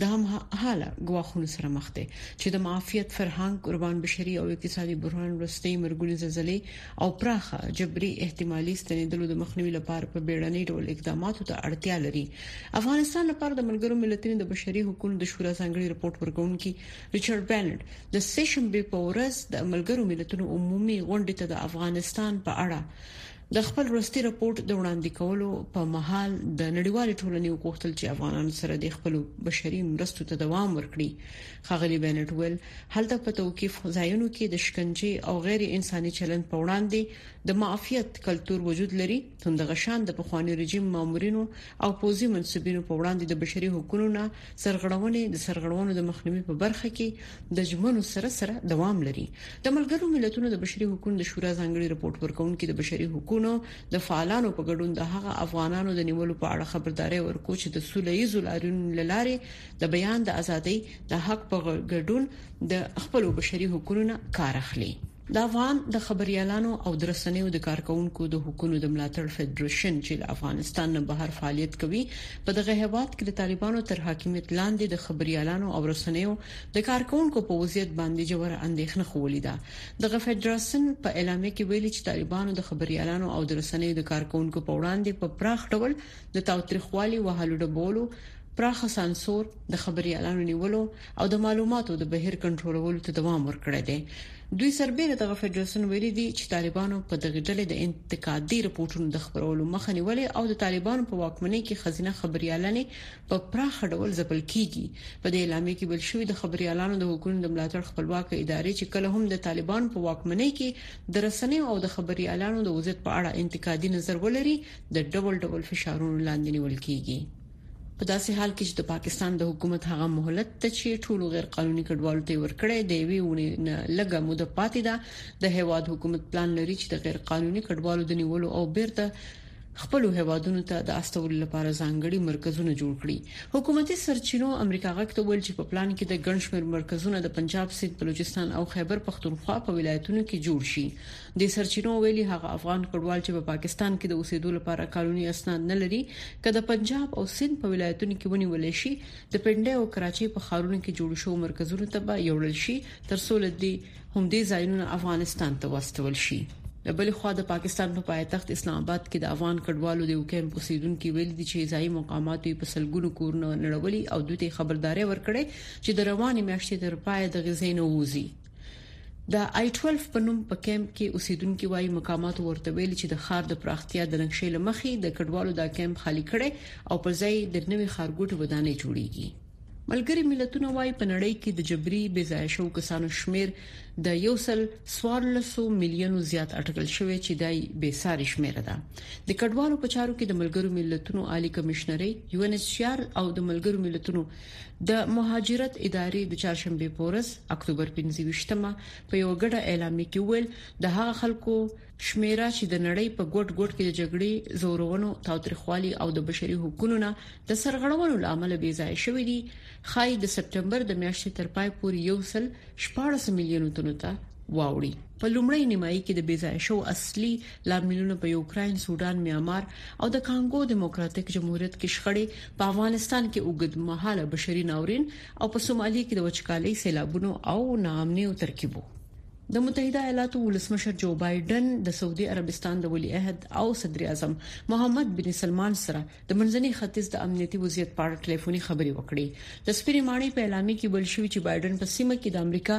د هم حاله غواخونو سره مخ دي چې د معافیت فرهنګ قربان بشري او اقتصادي بحران وروستي مرګونی زلزلې او پراخه جبري احتمالي ستنیدلو د مخنیوي لپاره په بیړنۍ ډول اقداماتو ته اړتیا لري افغانستان لپاره د ملګرو ملتونو د بشري حقوقو د شورا ځانګړي رپورت ورکونکي ریچارډ بینډ د سه شنبه په ورځ د ملګرو ملتونو عمومي غونډې ته د افغانستان په اړه د خپل وروستي رپوټ د وړاندې کولو په مهال د نړیوالې ټولنې وغوښتل چې افغانانو سره د خپلو بشري مرستو ته دوام ورکړي خغلی بینټ ویل هلته په توقيف ځایونو کې د شکنجه او غیر انساني چلند په وړاندې د معافیت کلتور وجود لري تندغه شان د پخواني رژیم مامورینو او پوزي منسوبینو په وړاندې د بشري حقوقو نه سرغړونې د سرغړونو د مخنیوي په برخه کې د ژمنو سره سره دوام لري د ملګرو ملتونو د بشري حقوقو د شورا ځانګړي رپورت ورکونکو د بشري حقوقو د فعالانو په ګډون د هغه افغانانو د نیولو په اړه خبرداري ورکو چې د سولې ییزو لاریون لارې د بیان د ازادۍ د حق په ګډون د خپل بشري حقوقو نه کار اخلي د افغان د خبریالانو او د رسنیو د کارکوونکو د حقونو د ملاتړ فدرېشن چې له افغانستان نه بهر فعالیت کوي په دغه هېواد کې د طالبانو تر حاکمیت لاندې د خبریالانو او رسنیو د کارکوونکو په وضعیت باندې جوړه اندېښنه ښوولې ده دغه فدراسیون په اعلامیه کې ویلي چې طالبانو د خبریالانو او د رسنیو د کارکوونکو په وړاندې په پراخ ډول د تاوتریخوالي وهلو ډبولو پراخه سانسور د خبريالانو نیولو او د معلوماتو د بهیر کنټرولولو ته دوام ورکړی دی. دوی سربېره دغه فدراسیون ویلي دي چې طالبانو په دغې ډلې د انتقادي رپوټونو د خپرولو مخه نیولې او د طالبانو په واکمنۍ کې ښځینه خبریالنې په پراخه ډول ځپل کیږي. په دې اعلامیه کې ویل شوي، د خبریالانو د حقونو د ملاتړ خپلواکه ادارې چې کله هم د طالبانو په واکمنۍ کې د رسنیو او د خبریالانو د وضعیت په اړه انتقادي نظر ولري د ډول ډول فشارونو لاندې نیول کیږي. په داسې حال کې چې د پاکستان د حکومت هغه مهلت ته چې ټولو غیر قانوني کډوالو ته ورکړی دی وی ونی نه لګه موده پاتې ده د هیواد حکومت پلان لري چې د غیر قانوني کډوالو د نیولو او بیرته خپل هوادونو ته د استولو لپاره ځانګړي مرکزونه جوړ کړي حکومتي سرچینو امریکا غږ ته ویل چې په پلان کې د ګڼشمیر مرکزونه د پنجاب سند بلوچستان او خیبر پښتونخوا په ولایتونو کې جوړ شي دې سرچینو ویلي هغه افغان کډوال چې په پاکستان کې د اوسېدو لپاره قانوني اسناد نه لري که د پنجاب او سند په ولایتونو کې ونیول شي د پنډه او کراچۍ په خارونو کې جوړ شو مرکزونو ته به یوړل شي تر څو لدی هم دې ځایونو افغانستان ته واستول شي د بل خوا د پاکستان په پایتخت اسلام آباد کې د افغان کډوالو د یو کیمپ اوسیدونکو ویل دي چې ځایي مقاماتو په سلګونو کورونه نړولي او دوی ته خبرداري ورکړي چې د رواني میاشتې تر پایه د غزې نه ووزي د آی 12 په نوم په کیمپ کې اوسیدونکو وايي مقامات ورته ویل چې د ښار د پراختیا د نقشې لمخې د کډوالو دا کیمپ خالی کړي او پر ځای د نوې ښارګوټي ودانۍ جوړیږي ملګری ملتونه وايي په نړۍ کې د جبري بې ځای شو کسانو شمیر د یو سل 1400 میلیونو زیات اټکل شوی چې دای بې ساري شمیر ده د کډوالو په چارو کې د ملګرو ملتونو عالی کمشنري یو ان ایچ سی آر او د ملګرو ملتونو د مهاجرت ادارې د چهارشنبې په ورځ اکتوبر 25مه په یو ګډه اعلامیه کې ویل د هغه خلکو شمیره چې د نړۍ په ګډ ګډ کې د جګړې زورونو تاوتریخوالي او د بشري حقوقو نه د سرغړونو لامل بي ځای شوې دي خای د سپټمبر د میاشتې تر پای پورې یو سل 14 میلیون تنو ته واوړي په لومړی نیمایي کې د بیځای شو اصلي لاملونه په یوکرين، سودان، میامار او د کانګو دیموکراتیک جمهوریت کې شخړې په افغانستان کې اوږد مهاله بشري ناورین او په سومالیا کې د وچکالۍ سیلابونو او ناامنۍ او ترکیبو د متحده ایالاتو ولسمشر جو بایډن د سعودي عربستان د ولی عہد او صدر اعظم محمد بن سلمان سره د منځني ختیځ د امنیتي وضعیت په اړه ټلیفوني خبرې وکړې د سپینې ماڼۍ په اعلامیه کې ویل شوی چې بایډن په سیمه کې د امریکا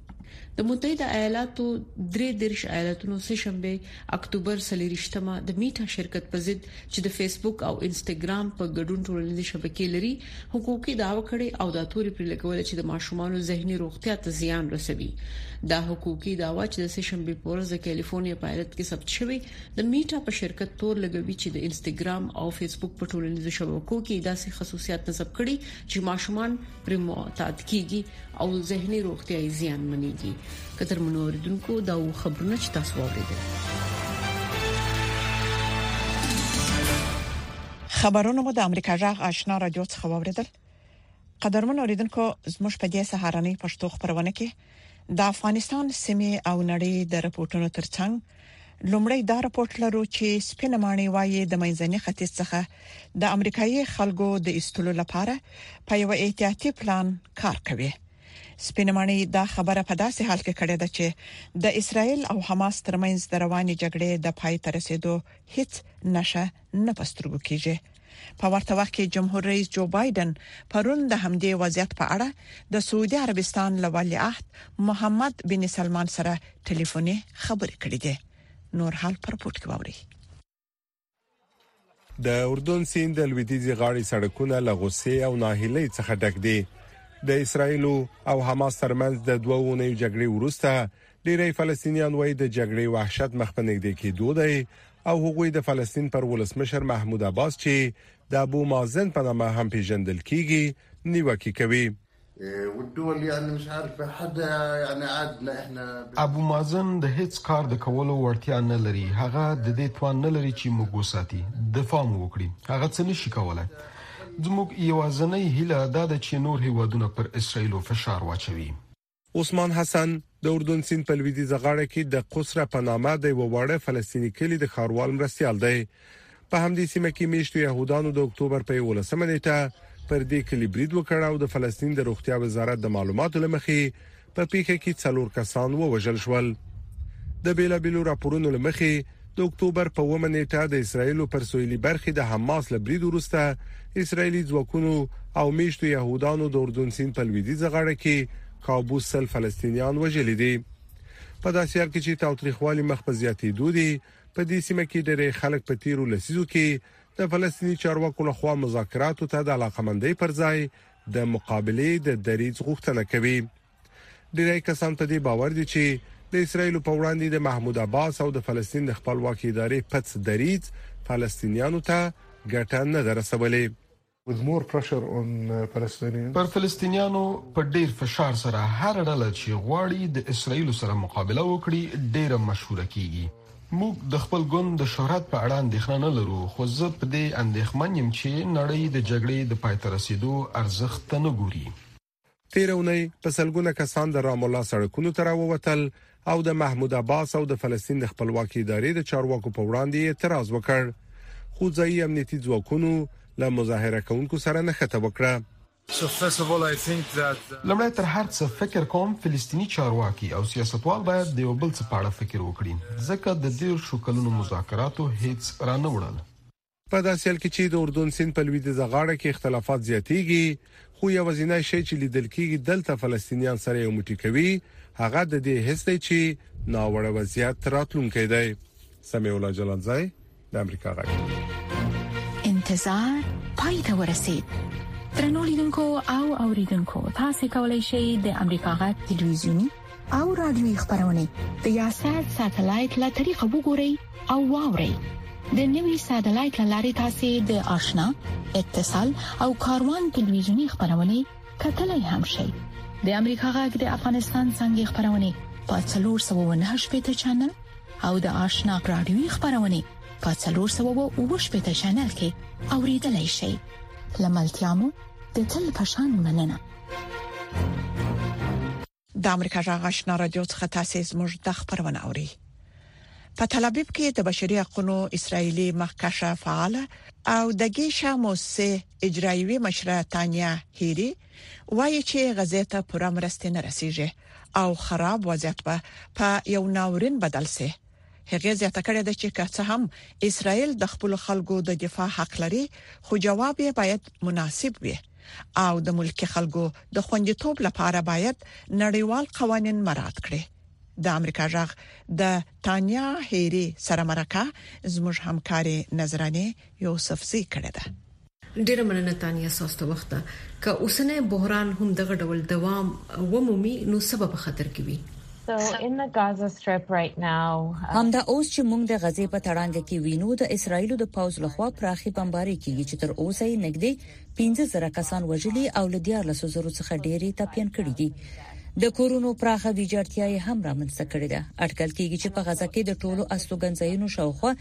د متحده ایالاتو 33 ایالتونو سه شنبه اکتوبر 23 مه د میټا شرکت په ضد چې د فیسبوک او انسټاګرام په ګډون ټولنیزې شبکې لري حقوقي دعوه کړې او دا توري پر لګول چې د ماشومانو زهنی روغتیا ته زیان رسوي دا حقوقي دعوه چې د سه شنبه په ورځ د کیلیفورنیا په ایالت کې ثبت شوې د میټا په شرکت تور لګوي چې د انستګرام او فیسبوک په ټولنیزو شبکو کې داسې خصوصیات نصب کړي چې ماشومان پرې معتاد کیږي او زهني روغتیا یې زیانمنېږي کتر منوریدونکو دا خبرونه چې تاسو واوریدل خبرونه مو د امریکا جغ آشنا رادیو څخه واوریدل قدرمن اوریدونکو زموږ په دې سهارنۍ پښتو خبرونه کې د افغانستان سیمه او نړۍ د رپورټونو ترڅنګ لومړی دا رپورت لرو چې سپینه ماڼۍ وايي د منځني ختیځ څخه د امریکایي خلکو د ایستلو لپاره په یو احتیاطي پلان کار کوي سپینه ماڼۍ دا خبره په داسې حال کې کړې ده چې د اسرایل او حماس ترمنځ د رواني جګړې د پای تر رسیدو هیڅ نشه نه پسترګو کیږي په ورته وخت کې جمهور رئیس جو بایدن پرون د همدې وضعیت په اړه د سعودي عربستان لوالي عهد محمد بن سلمان سره ټلیفوني خبرې کړې دي نور حال پر پورت کې ووري د اردن سیند د لویدیځي غاړې سړکونه له غصې او ناهیلۍ څخه ډک دي د اسرایل او حماس ترمنځ د دوه ونیو جګړې وروسته ډیری فلسطینیان وایي د جګړې وحشت مخ په نږدې کېدو دی او هغوی د فلسطین پر ولسمشر محمود عباس چې د ابو مازن په نامه هم پیژندل کیږي نیوکه کوي والدول يعني مش عارفه حد يعني عادنا احنا ابو مازن د هیڅ کار د کولو وړتیا نه لري هغه د دې توان نه لري چې موږ وساتي دفاع مو وکړي هغه څه نشي کولای زموږ یوازنۍ هیله دا ده چې نور هیوادونه پر اسرایل فشار واچوي عثمان حسن د اردن سیند په لویدیځه غاړه کې د قصره په نامه د یو واړه فلسطیني کلی د ښاروال مرستيال دی په همدې سیمه کې میشتو يهودانو د اکتوبر په 11 نیټه پر دې کلی برید وکړ او د فلسطین د روغتیا وزارت د معلوماتو لمخې په پیښه کې څلور کسان ووژل شول د بیلابیلو راپورونو لمخې د اکتوبر په اوومه نېټه د اسراییلو پر سویلي برخې د حماس له برید وروسته اسراییلي ځواکونو او میشتو یهودانو د اردن سیند په لویدیځه غاړه کې کابو سل فلسطینیان وژلي دي په داسې حال کې چې تاوتریخوالي مخ په زیاتېدو دي په دې سیمه کې ډېری خلک په تیرو لسیزو کې د فلسطیني چارواکو لخوا مذاکراتو ته د علاقمندۍ پر ځای د مقابلې د دریځ غوښتنه کوي ډیری کسان په دې باور دي چې د اسرایل په وړاندې د محمود عباس او د فلسطین د خپلواکي ادارې پڅ دریځ فلسطینیانو ته ګټه نه درسولې پر فلسطینیانو په ډیر فشار سره هر ډله چې غواړي د اسرایل سره مقابله وکړي ډیره مشهوره کیږي موږ د خپل ګوند د شهرت په اړه اندېښنه نه لرو خو زه په دې اندېښمن یم چې نړۍ د جګړې د پای ته رسیدو ارزښت ته نه ګوري تېره اونۍ په سلګونه کسان د رام الله سړکونو ته راووتل او د محمود عباس او د فلسطین د خپلواکې ادارې د چارواکو په وړاندې یې اعتراض وکړ، خو ځایي امنیتي ځواکونو له مظاهره کوونکو سره نښته وکړه. لومړی تر هر څه فکر کوم فلسطیني چارواکي او سیاستوال باید د یو بل څه په اړه فکر وکړي، ځکه د دېرشو کلونو مذاکراتو هېڅ رانه وړل. په داسې حال کې چې د اردن سیند په لویدیځه غاړه کې اختلافات زیاتېږي، خو یوازینی شی چې لیدل کېږي دلته فلسطینیان سره یو موټي کوي، هغه د دې حس دی چې ناوړه وضعیت راتلونکی دی. سمیع الله جلالزی، د امریکا غږ. انتظار پای ته ورسید. درنو لیدونکو او اوریدونکو تاسو کولی شئ د امریکا غږ ټلویزیونی او رادیوي خبرونه د یاشر ساتلایت له طریقو وګورئ او واورئ د نوي ساتلایت لارې تاسو د آشنا اتصال او کاروان ټلویزیونی خبرونه کتلای هم شئ د امریکا غږ د افغانستان څنګه خبرونه په 309 پټ چنل او د آشنا رادیوي خبرونه په 309 پټ چنل کې اوریدلای شئ لملتيامو د تل پشان مننه د امریکا جغ آشنا رادیو څخه تاسو زموږ د خبرونه اوري په تل ابیب کې د بشري حقوقو اسرایلی مخکشه فعال او د ګیشا موسسه اجرایوي مشره تانیا هيري وایي چې غزه ته پوره مرستې نه رسیږي او خراب وضعیت به په یو ناورین بدل شي هغه زیاته کړې ده چې که څه هم اسرائیل د خپل خلکو د دفاع حق لري خو جواب یې باید مناسب وي او د ملکي خلکو د خوندیتوب لپاره باید نړیوال قوانين مراعات کړي د امریکا جغ د تانیا هيري سره مرکه زموږ همکاري نظرانه یوسف زی کړه ده ډیره مننه تانیا ساسته وخت که اوسنۍ بحران هم دغه ډول دوام ومومي نو سبب خطر کې وي So in the Gaza Strip right now uh, همدا اوس چې موږ د غزې په تړانګه کې وینو د اسرایل د پوز لخوا پراخي بمباري کیږي چې تر اوسه یې نګدي پنځه زره کسان وژلي او له 14 زرو څخه ډېری ټپيان کړي دي د کورونو پراخه ویجاړتیا یې هم رامنځته کړې ده اټکل کیږي چې په غزا کې د ټولو استوګنځایونو شاوخوا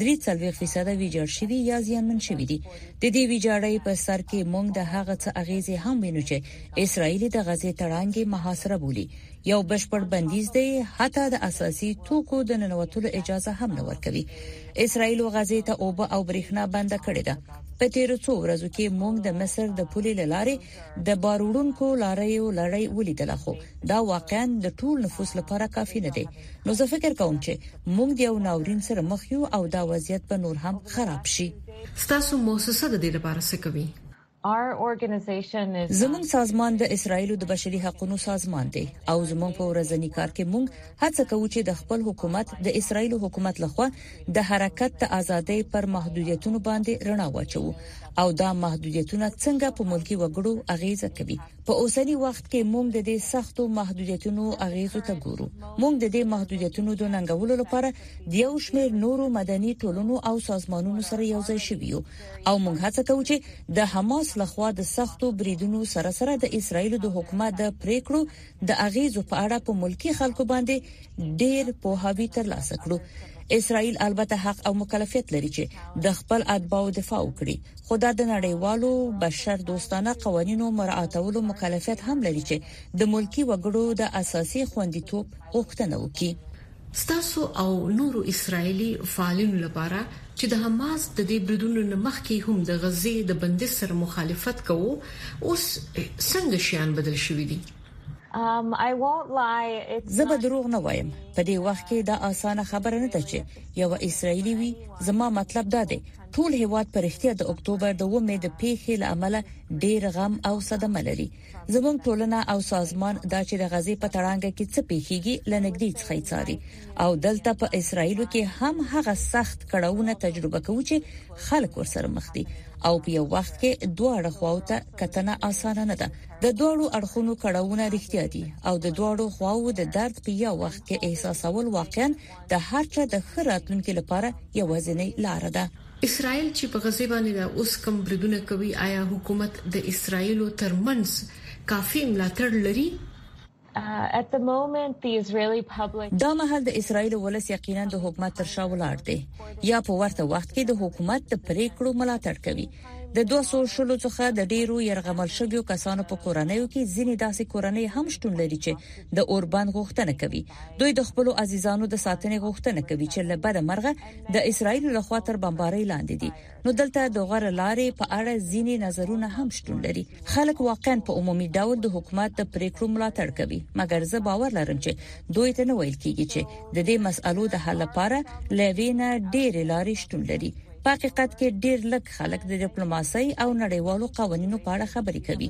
43% ویجاړ شوي یا زیانمن شوي دي د دې ویجاړۍ په سر کې موږ د هغه څه اغیزې هم وینو چې اسرائیل د غزې تړانګې محاصره بولي یو بشپړ بندیز دی حتی د اساسي توکو د ننوتلو اجازه هم نه ورکوي اسرائیل غزې ته اوبه او برېښنا بند کړې ده په تیرو څو ورځو کې موږ د مصر د پولې لارې د بار وړونکو لاریو لړۍ ولیدل خو دا واقعا د ټول نفوس لپاره کافي نه دی نو زه فکر کوم چې موږ د یو ناورین سره مخ یو او دا وضعیت به نور هم خراب شي ستاسو موسسه د دې لپاره څه کوي زموږ سازمان د اسرایل د بشري حقوقو سازمان دی او زموږ په ورځني کار کې موږ هڅه کوو چې د خپل حکومت د اسرائیلو حکومت لخوا د حرکت د ازادۍ پر محدودیتونو باندې رڼا واچوو او دا محدودیتونه څنګه په ملکي وګړو اغیزه کوي په اوسنی وخت کې موږ د دې سختو محدودیتونو اغیزو ته ګورو موږ د دې محدودیتونو د ننګولو لپاره د یو شمېر نورو مدني ټولنو او سازمانونو سره یو ځای شویو او موږ هڅه کوو چې د حماس لخوا د سختو بریدونو سره سره د اسرایل د حکومت د پریکړو د اغیزو په اړه په ملکی خلکو باندې ډیر پوهاوی ترلاسه کړو اسرائیل البته حق او مکلفیت لري چې د خپل اتباعو دفاع وکړي خو دا د نړیوالو بشر دوستانه قوانینو مراعاتولو مکلفیت هم لري چې د ملکی وګړو د اساسي خوندیتوب غوښتنه وکړي ستاسو او نورو اسراییلي فعالینو لپاره چې د حماس د دې بریدونو نه مخکې هم د غزې د بندیز سره مخالفت کوو، اوس څنګه شیان بدل شوي دي؟ زه به دروغ نه وایم، په دې وخت کې دا اسانه خبره نه ده چې یوه اسراییلي وي، زما مطلب دا دی، ټول هیواد په رښتیا د اکتوبر د اوومې د پیښې له امله ډیر غم او صدمه لري. زموږ ټولنه او سازمان دا چې د غزې په تړانګه کې څه پیښیږي لنګدی څخه څاري او دلته په اسرایل کې هم هغه سخت کړهونه تجربه کوو چې خلک ورسره مخ دي او په یو وخت کې دوه اړ خواو ته کتنه اسانه نه ده د دوړو اړخونو کړهونه رښتیا دي او د دوړو خواو د درد په یو وخت کې احساسول واقعا د هر چا د ښه راتلونکي لپاره یوازینۍ لار ده اسرائیل چې په غزه باندې دا اوس کم بریدونه کوي آیا حکومت د اسرائیل ترمنځ کافي ملاتړ لري دا مهال د اسرایل ولس یقینا د حکومت تر شا ولاړ دی یا په ورته وخت کې د حکومت د پریکړو ملاتړ کوي د 200 څخه د ډیرو يرغمل شویو کسانو په کورنیو کې ځینې داسې کورنۍ هم شتون لري چې د اوربند غوښتنه کوي دوی د خپل عزیزانو د ساتنې غوښتنه کوي چې له بده مرغه د اسرایل له خوا تر بمبارۍ لاندې دي نو دلته د غره لارې په اړه ځینې نظرونه هم شتون لري خلک واقعا په عمومي ډول د حکومت د پریکړو ملاتړ کوي مګر زه باور لرم چې دوی ته نه ویل کیږي چې د دې مسالو د حل لپاره لوي نه ډېرې لارې شتون لري په حقیقت کې ډیر لږ خلک د ډیپلوماسۍ او نړیوالو قوانینو په اړه خبرې کوي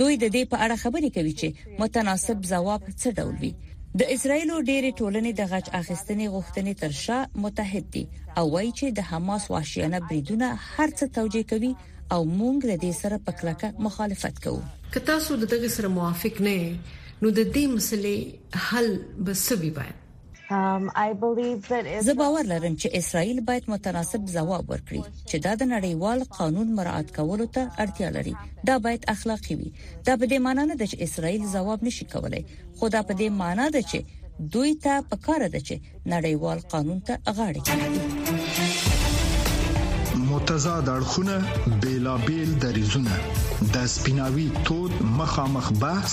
دوی د دې په اړه خبرې کوي چې متناسب ځواب څه ډول وي د اسرایل ډېری ټولنې د غچ اخیستنې غوښتنې تر شا متحد دي او وایي چې د حماس وحشیانه بریدونه هرڅ توجیه کوي او مونږ له دې سره په کلکه مخالفت کوو که تاسو د دغه سره موافق نه نو د دې مسلې حل به سوي باید زه باور لرم چې اسرائیل باید متناسب ځواب ورکړي چې دا د نړیوال قانون مراعات کولو ته اړتیا لري دا باید اخلاقی وي دا په دې معنی نه ده چې اسرائیل ځواب نشي کولای خو دا په دې معنی ده چې دوی ته پکار ده چې نړیوال قانون ته غاړه کېږدي متضاد اړخونه بیلابیل دریزونه د سپیناوي تود مخامخ بحث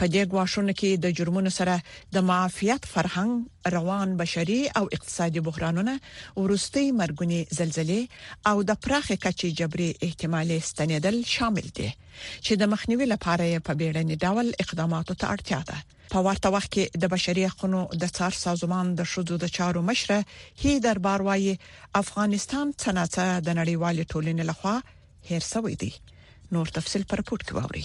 په دې ګواښونو کې د جرمونو سره د معافیت فرهنګ، روان بشري او اقتصادي بحرانونه، وروستۍ مرګونې زلزلې او د پراخې کچې جبري احتمالي ستنېدل شامل دي، چې د مخنیوي لپاره یې په بیړني ډول اقداماتو ته اړتیا ده. په ورته وخت کې د بشري حقونو د څار سازمان د ښځو د چارو مشره هیدر بار وايي، افغانستان څه نا څه د نړیوالې ټولنې لخوا هېر شوی دی. نور تفصيل په رپورت کې واورئ.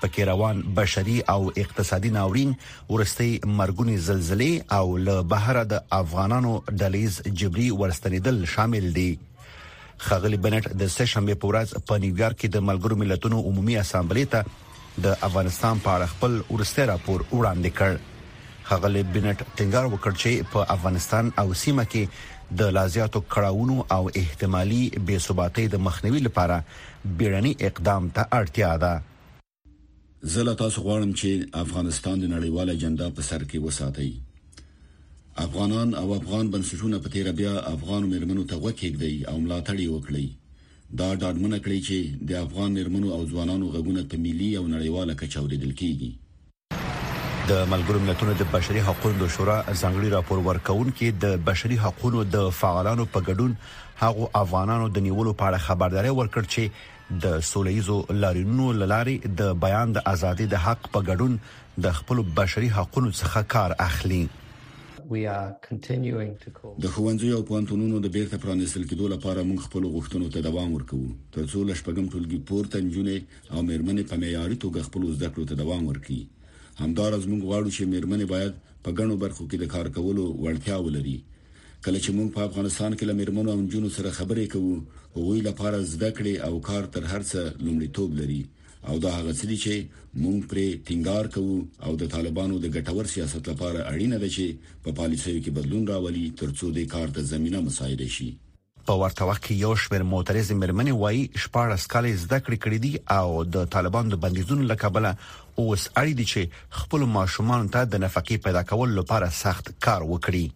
پکې روان بشري او اقتصادي ناورین ورستي مرګونی زلزلې او له بهره د افغانانو ډلیز جبري ورستنیدل شامل دي خغلی بنټ د سه شنبه په ورځ په نیویارک کې د ملګرو ملتونو عمومي اسمبلی ته د افغانستان په اړه خپل ورسته راپور وړاندې کړ خغلی بنټ ټینګار وکړ چې په افغانستان او سیمه کې د لازیاتو کړهونو او احتمالي بې ثباتۍ د مخنیوي لپاره بیړني اقدام ته اړتیا ده. زه له تاسو غواړم چې افغانستان د نړیوال اجندا په سر کې وساتئ. افغانان او افغان بنسټونه په تېره بیا افغانو مېرمنو ته غوږ کېږدئ او ملاتړ یې وکړئ. دا ډاډمنه کړئ چې د افغان مېرمنو او ځوانانو غږونه په ملي او نړیواله کچه اورېدل کېږي. د ملګرو ملتونو د بشري حقوقو د شورا ځنګړي راپور ورکونکي د بشري حقوقو د فعالانو په ګډون هغو افغانانو د نیولو په اړه خبرداري ورکړ چې د سولېزو لارینونو لاري د بیان د ازادۍ د حق په ګډون د خپل بشري حقوقو څخه کار اخلي د ښوونځیو او پوهنتونونو د بیرته پرانیستل کېدو لپاره موږ خپل غوښتنو ته دوام ورکوو ترڅو له شپږم ټولګي پورته نجونې او میرمنې په معیاري توګه خپل زده کړو ته دوام ورکړي همدارز موږ غواړو چې میرمنې باید په ګڼو برخو کې د کار کولو وړتیا ولري کله چې موږ په افغانستان کې لمرمنو او جنونو سره خبرې کوو هغوی لپاره زده کړې او کار تر هر څه لومړیتوب لري او دا هغه څه دي چې موږ پرې ټینګار کوو او د طالبانو د ګټور سیاست لپاره اړینه ده چې په پالیسیو کې بدلون راولي ترڅو د کار ته زمينه مساعده شي په ورته وخت کې یو شمېر معترض مرمنې وایي 14 کال زده کړې کړې دي او د طالبانو د بندیزونو لکبله اوس اړ دي چې خپل ماشومان ته د نفقې پیدا کولو لپاره سخت کار وکړي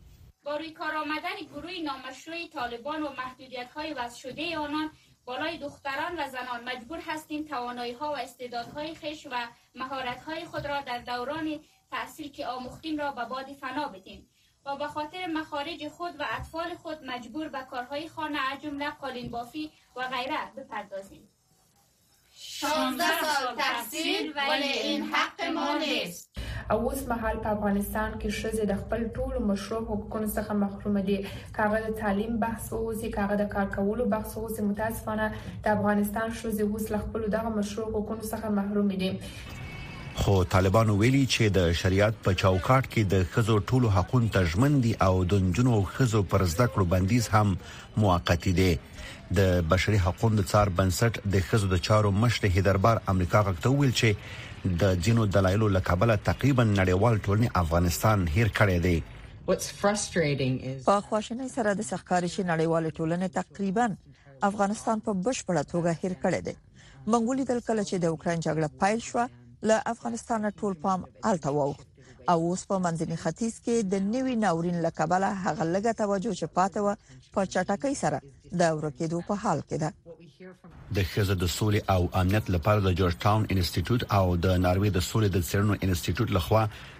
با روی کار آمدن گروه نامشروع طالبان و محدودیت های وضع شده آنان بالای دختران و زنان مجبور هستیم توانایی ها و استعدادهای خیش و مهارت های خود را در دوران تحصیل که آموختیم را به باد فنا بدیم و به خاطر مخارج خود و اطفال خود مجبور به کارهای خانه از جمله قالین بافی و غیره بپردازیم. 16 سال تحصیل ولی این حق ما نیست. او اوس مهال په افغانستان کې ښځې د خپل ټولو مشروع حقوقونو څخه محروم دي کاغه د تعلیم بحث ووسی کاغه د کار کولو بحث ووسی متاسفانه د افغانستان ښځې اوس له خپل دغه مشروع حقوقونو څخه محروم دي خو طالبانو ویلي چې د شریعت په چوکاټ کې د خزو ټولو حقوقو ته ژمن دي او د جنونو او خزو پر زده کړو بندیز هم موقتی دی د بشري حقوقو د څار بنسټ د خزو د چارو مشر هیدربار امریکا غوښته ویل چې د جنو دلایلو لکبله تقریبا نړیوال ټولنې افغانستان هیر کړی دی په خواشنۍ سره د سخکاري چې نړیوال ټولنې تقریبا افغانستان په بشپړه توګه هیر کړی دی موږ ولیدل کله چې د اوکراین جګړه پیل شوه له افغانستان ټول پام الته واوښت او اوس په منځني ختیځ کې د نوي ناورین لکبله هغه لګه توجه چې پاتې و په چټکۍ سره د ورکیدو په حال کې ده د خزه د سولې او امنیت لپاره د جورج ټاون انسټیټیوټ او د ناروې د سولې د څېړنو انسټیټیوټ لخوا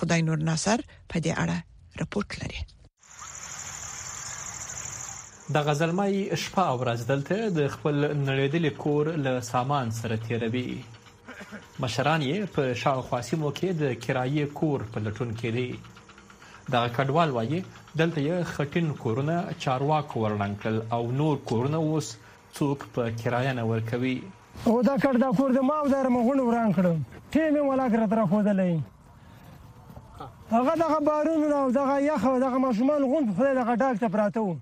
خدای نور ناصر په دې اړه رپورت لري د غزلمای شپه او ورځ دلته د خپل نړیدلې کور له سامان سره تیروي مشران یې په شاوخوا سیمو کې د کرایې کور په لټون کې دي دغه کډوال وایي دلته یې خټین کورونه چارواکو ورړنګ کړل او نور کورونه اوس څوک په کرايه نه ورکوي. او دا کټ دا کور د ما او دا رمغونو وران کړو ټی مې ولاک را تر خودلې هغه دغه بارونو نه او دغه یخ او دغه ماشومان غوند خدای دغه ډاک ته پراته وو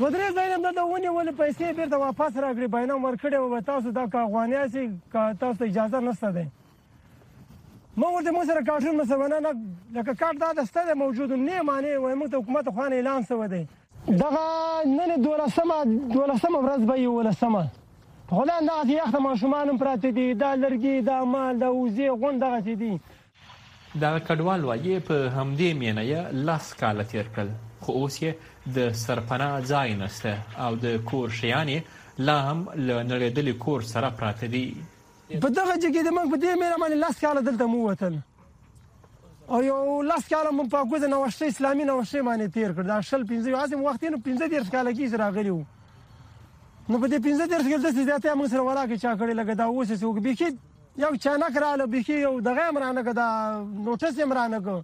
ودرې زینم دا د ونی ول پیسې بیرته واپس راګړي بینم ورکړي او تاسو دا کاغوانیا سي کا تاسو اجازه نشته ده ما ورته مو سره کارټون مسونه نه لکه کارت دا دسته موجود نه معنی وای مو ته حکومت خوانه اعلان سو ده دغه نن دولسمه دولسمه ورځ به یولسمه خدای دغه یخ د ماشومان هم پراته دي دا لرګي دا مال دا وزې غون دغه چې دي دغه کډوال وایي په همدې مینه یې لس کاله تیر کړل خو اوس یې د سرپناه ځای نشته او د کور شیان یې لا هم له نړېدلي کور سره پراته دي په دغه ځای کې د موږ په دې مېره باندې لس کاله دلته مو وتل او یو لس کاله مو په کوزه نوښته اسلامي نوښته باندې تیر کړ دا شل پنځه یو ازم وخت نو پنځه دیر کال کې سره غلی وو نو په دې پنځه دیر کې د زیاتې موږ سره ولاکه چا کړی لګه دا اوس څوک به کې یو چا نه کړاله به کې یو دغه امرانه کدا نوټس امرانه کو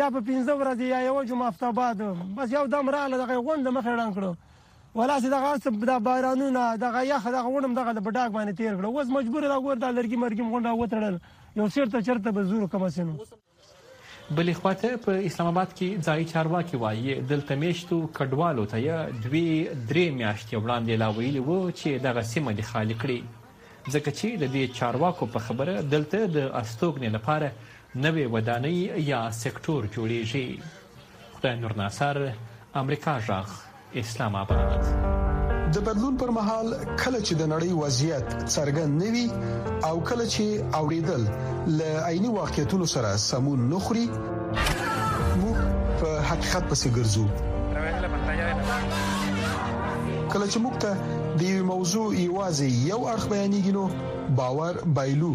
یا په پنځه ورځې یا یو جمعه هفته بعد بس یو دم رااله دغه غوند مخ رڼ کړو ولا سي دغه سب دا بارانونه دغه یخ دغه وړم دغه د بډاګ باندې تیر کړو اوس مجبور دا ګور دا لرګي مرګي مونږ وتړل یو چیرته چرته به زور کوم سينو بلې خواته په اسلام آباد کې ځایي چارواکي وایي دلته میشتو کډوالو ته یې دوې درې میاشتې وړاندې لا ویلي وو چې دغه سیمه دې خالي کړي ځکه چې د دې چارواکو په خبره دلته د استوګنې لپاره نوې ودانۍ یا سکټور جوړیږي خدای نور ناصر امریکا غږ اسلام آباد. د بدلون پر مهال کله چې د نړۍ وضعیت څرګند نه وي او کله چې اوریدل ل عیني واقعیتونو سره سمون نه خوري موږ په حقیقت پسې ګرځو کله چې موږ ته د یو موضوع یوازې یو اړخ بیانېږي نو باور بایلو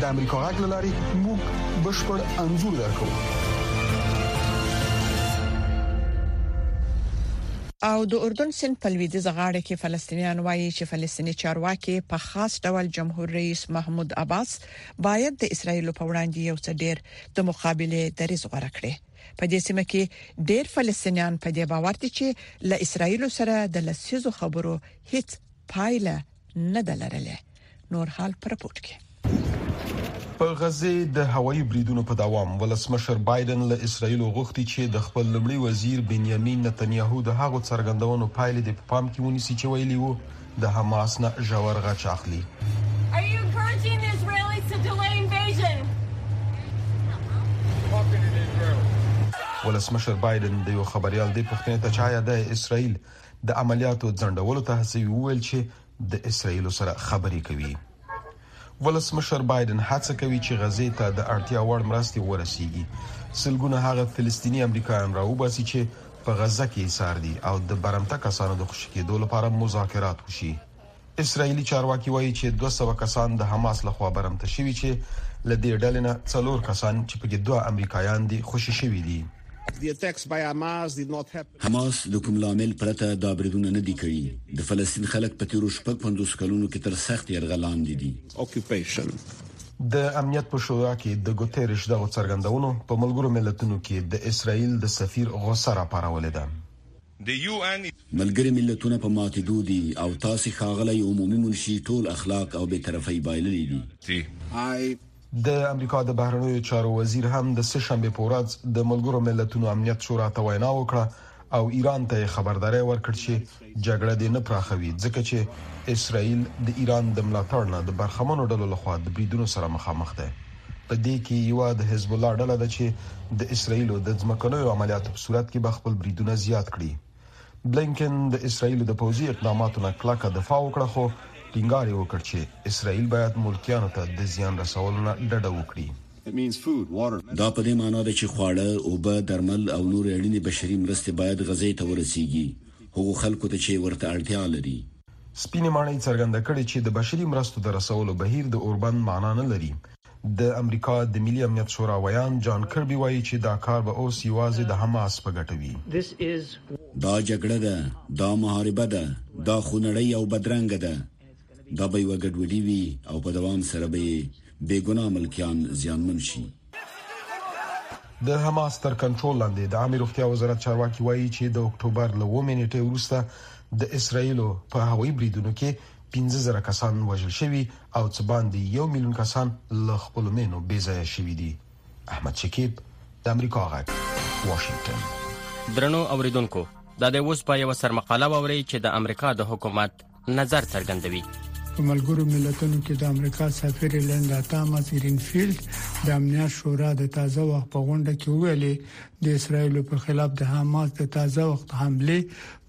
د امریکا غږ لاري موږ بشپړ انزور درکو او د اردن سند په لویدیځ غاړه کې فلسطینیان وایي چې فلسطینی چارواکي په خاص ډول جمهور رئیس محمود عباس باید د اسرایل په وړاندې یو څه ډیر د مقابله دریز غوړه کړي په دې سیمه کې ډیر فلسطینیان په دې باور دي چې له اسرایل سره د لسیزو خبرو هیڅ پایله نه د لرلې نور حال پر پورت کې په غزه د هوایي بریدونو په دوام ولسمشر بایدن له اسرایل غوښتي چې د خپل لمړي وزیر بنیامین نتنیاهو د هغو څرګندونو پایلې د پام کې ونیسي چې ویلي وو د حماس نه ژور غچ اخلي ولسمشر بایدن د یو خبريال د پښتنې ته چایا د اسرایل د عملیاتو ځنډولو ته هڅوي وویل چې د اسراییلو سره خبرې کوي ولسمشر بایډن هڅه کوي چې غزې ته د اړتیا وړ مرستې ورسیږي سلګونه هغه فلسطینی امریکایان راوباسي چې په غزه کې ایثار دي او د برمته کسانو د خوشی کېدو لپاره مذاکرات وشي اسراییلي چارواکي وايي چې دوه سوه کسان د حماس له خوا برمته شوي چې له دې ډلې نه څلور کسان چې پکې دوه امریکایان دي خوشې شوي دي. حماس د کوم لامل پرته دا بریدونه نه دي کړي. د فلسطین خلک په تیرو شپږ پنځوس کلونو کې تر سخت یرغل لاندې دي. د امنیت په شورا کې د ګوتیرش دغو څرګندونو په ملګرو ملتونو کې د اسراییل د سفیر غوسه راپارولې ده. د يو ان. ملګري ملتونه په ماتېدو دي او تاسې ښاغلی عمومي منشي ټول اخلاق او بې طرفۍ بايللي دي. د امریکا د بهرنیو چارو وزیر هم د سه شنبې په ورځ د ملګرو ملتونو امنیت شورا ته وینا وکړه او ایران ته یې خبرداری ورکړ چې جګړه دې نه پراخوي ځکه چې اسراییل د ایران د ملاتړ نه د برخمنو ډلو لخوا د بریدونو سره مخامخ دی. په دې کې یوه د حزب الله ډله ده چې د اسراییلو د ځمکنیو عملیاتو په صورت کې به خپل بریدونه زیات کړي بلینکن د اسرایل د پوځي اقداماتو نه کلکه دفاع وکړه خو ټینګار یې وکړ چې اسرایل باید ملکیانو ته د زیان رسولو نه ډډه وکړي دا په دې معنی ده چې خواړه، اوبه، درمل او نور اړینې بشري مرستې باید غزې ته ورسیږي هغو خلکو ته چې ورته اړتیا لري. سپینې ماڼۍ څرګنده کړې چې د بشري مرستو د رسولو بهیر د اوربند معنا نه لري. د امریکا د ملي امنیت شورا ویاند جان کربي وايي چې دا کار به اوس یوازې د حماس په ګټه وي. دا جګړه ده، دا محاربه ده، دا خونړۍ او بدرنګه ده. دا به یوه ګډوډي وي او په دوام سره به یې بې ګناه ملکیان زیانمن شي. د حماس تر کنټرول لاندې د عامه روغتیا وزارت چارواکي وایي چې د اکتوبر له ومه نیټه وروسته د اسرایل په هوایي بریدونو کې 15000 کسان وژل شوي او څه باندې 1 میلیون کسان له خپل مینو بې ځای شوي دي احمد شکیب د امریکا غږ واشنگټن درنو اوریدونکو دا د اوس په یو سرمقاله ووري چې د امریکا د حکومت نظر څرګندوي. په ملګرو ملتونو کې د امریکا سفیرې لیندا تاماس ګرینفیلډ د امنیت شورا د تازه وخت په غونډه کې ویلي، د اسرایل په خلاف د حماس د تازه وخت حمله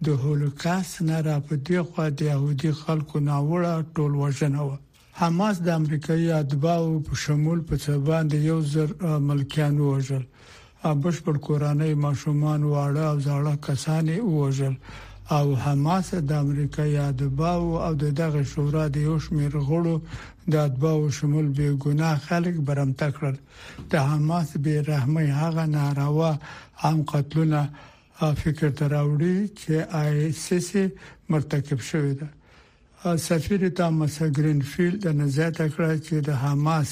د هولوکاست نه را په دې خوا د يهودي خلکو ناوړه ټول وژنه وه. حماس د امریکايي اتباعو په شمول په څه باندې یو زر ملکیان ووژل او بشپړ کورنۍ، ماشومان، واړه او زاړه کسان یې ووژل او حماس د امریکايي اتباعو او د دغې شورا د یو شمېر غړو د اتباعو شمول بې ګناه خلک برمته کړل. د حماس بې رحمۍ هغه ناروا عام قتلونه فکر ته راوړي چې آی ایس ایس یې مرتکب شوي دي. سفیر تامسا ګرین فیلد زیاته کړه چې د حماس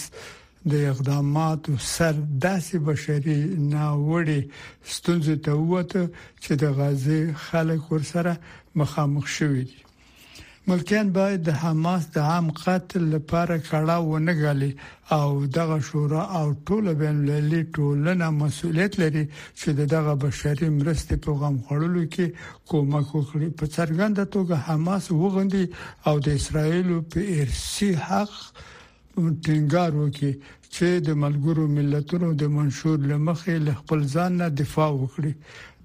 د اقداماتو سر داسې بشري ناوړه ستونزو ته ووته چې د غزې خلک ورسره مخامخ شوي دي. ملکیان باید د حماس د عام قتل لپاره کړاو ونګالي او دغه شورا او ټوله بین المللي ټولنه مسولیت لري چې دغه بشري مرستې په غم خړلو کې کومک وکړي په څرګنده توګه حماس وغندي او د اسرایل په ارسي حق ټینګار وکړي چې د ملګرو ملتونو د منشور لمخې له خپل ځان نه دفاع وکړي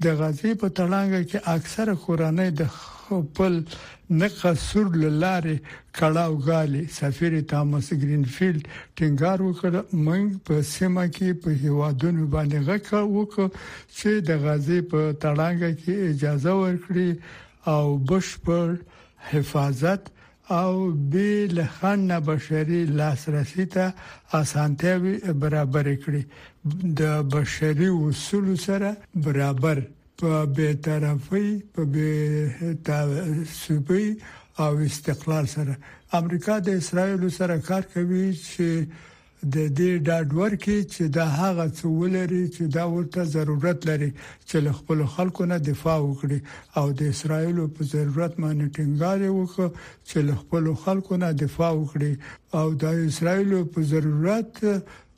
د غزې په تړانګه کې اکثره کورنۍ د خپل نقه سور له لارې کړاو غالي سفیر تامس ګرینفیلد ټینګار وکړ موږ په سیمه کې په هیوادونو باندې غکه وکړو چې د غزې په تړانګه کې اجازه ورکړي او بشپړ حفاظت او به له خان نه بشري لاسرسي ته اسانتیاوي برابر کړي د بشري اصول سره برابر په بې طرفۍ په بې تعصبۍ او استقلال سره امریکا د اسرایل سره کار کوي چې د دې ډاډ ورکړي چې دا هغه څه ولري چې دا ورته ضرورت لري چې له خپل خلکو نه دفاع وکړي او د اسرایل په ضرورت باندې ټینګار وکړي چې له خپل خلکو نه دفاع وکړي او د اسرایل په ضرورت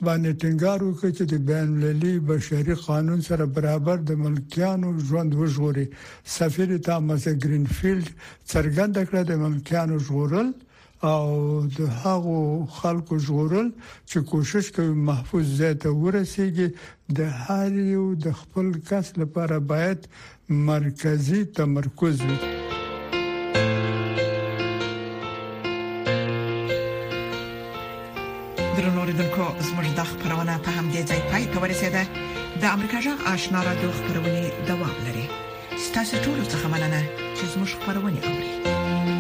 باندې ټینګار وکړ چې د بین المللي بشري قانون سره برابر د ملکیانو ژوند وژغوري سفیر تامس ګرینفیلد څرګند کړ د ملکیانو ژغورل او د هغو خلکو ژغورل چې کوشش کوي محفوظ ځای ته ورسیږي د هر یو د خپل کس لپاره باید مرکزي تمرکز وي. درنو ریدونکو زموږ د خبرونه په هم دې ځای پای ته ورسیده د امریکا جغ آشنا را دوه خبرونه دوام لري ستاسو ټول څه مننه چې زموږ خبرونه اوري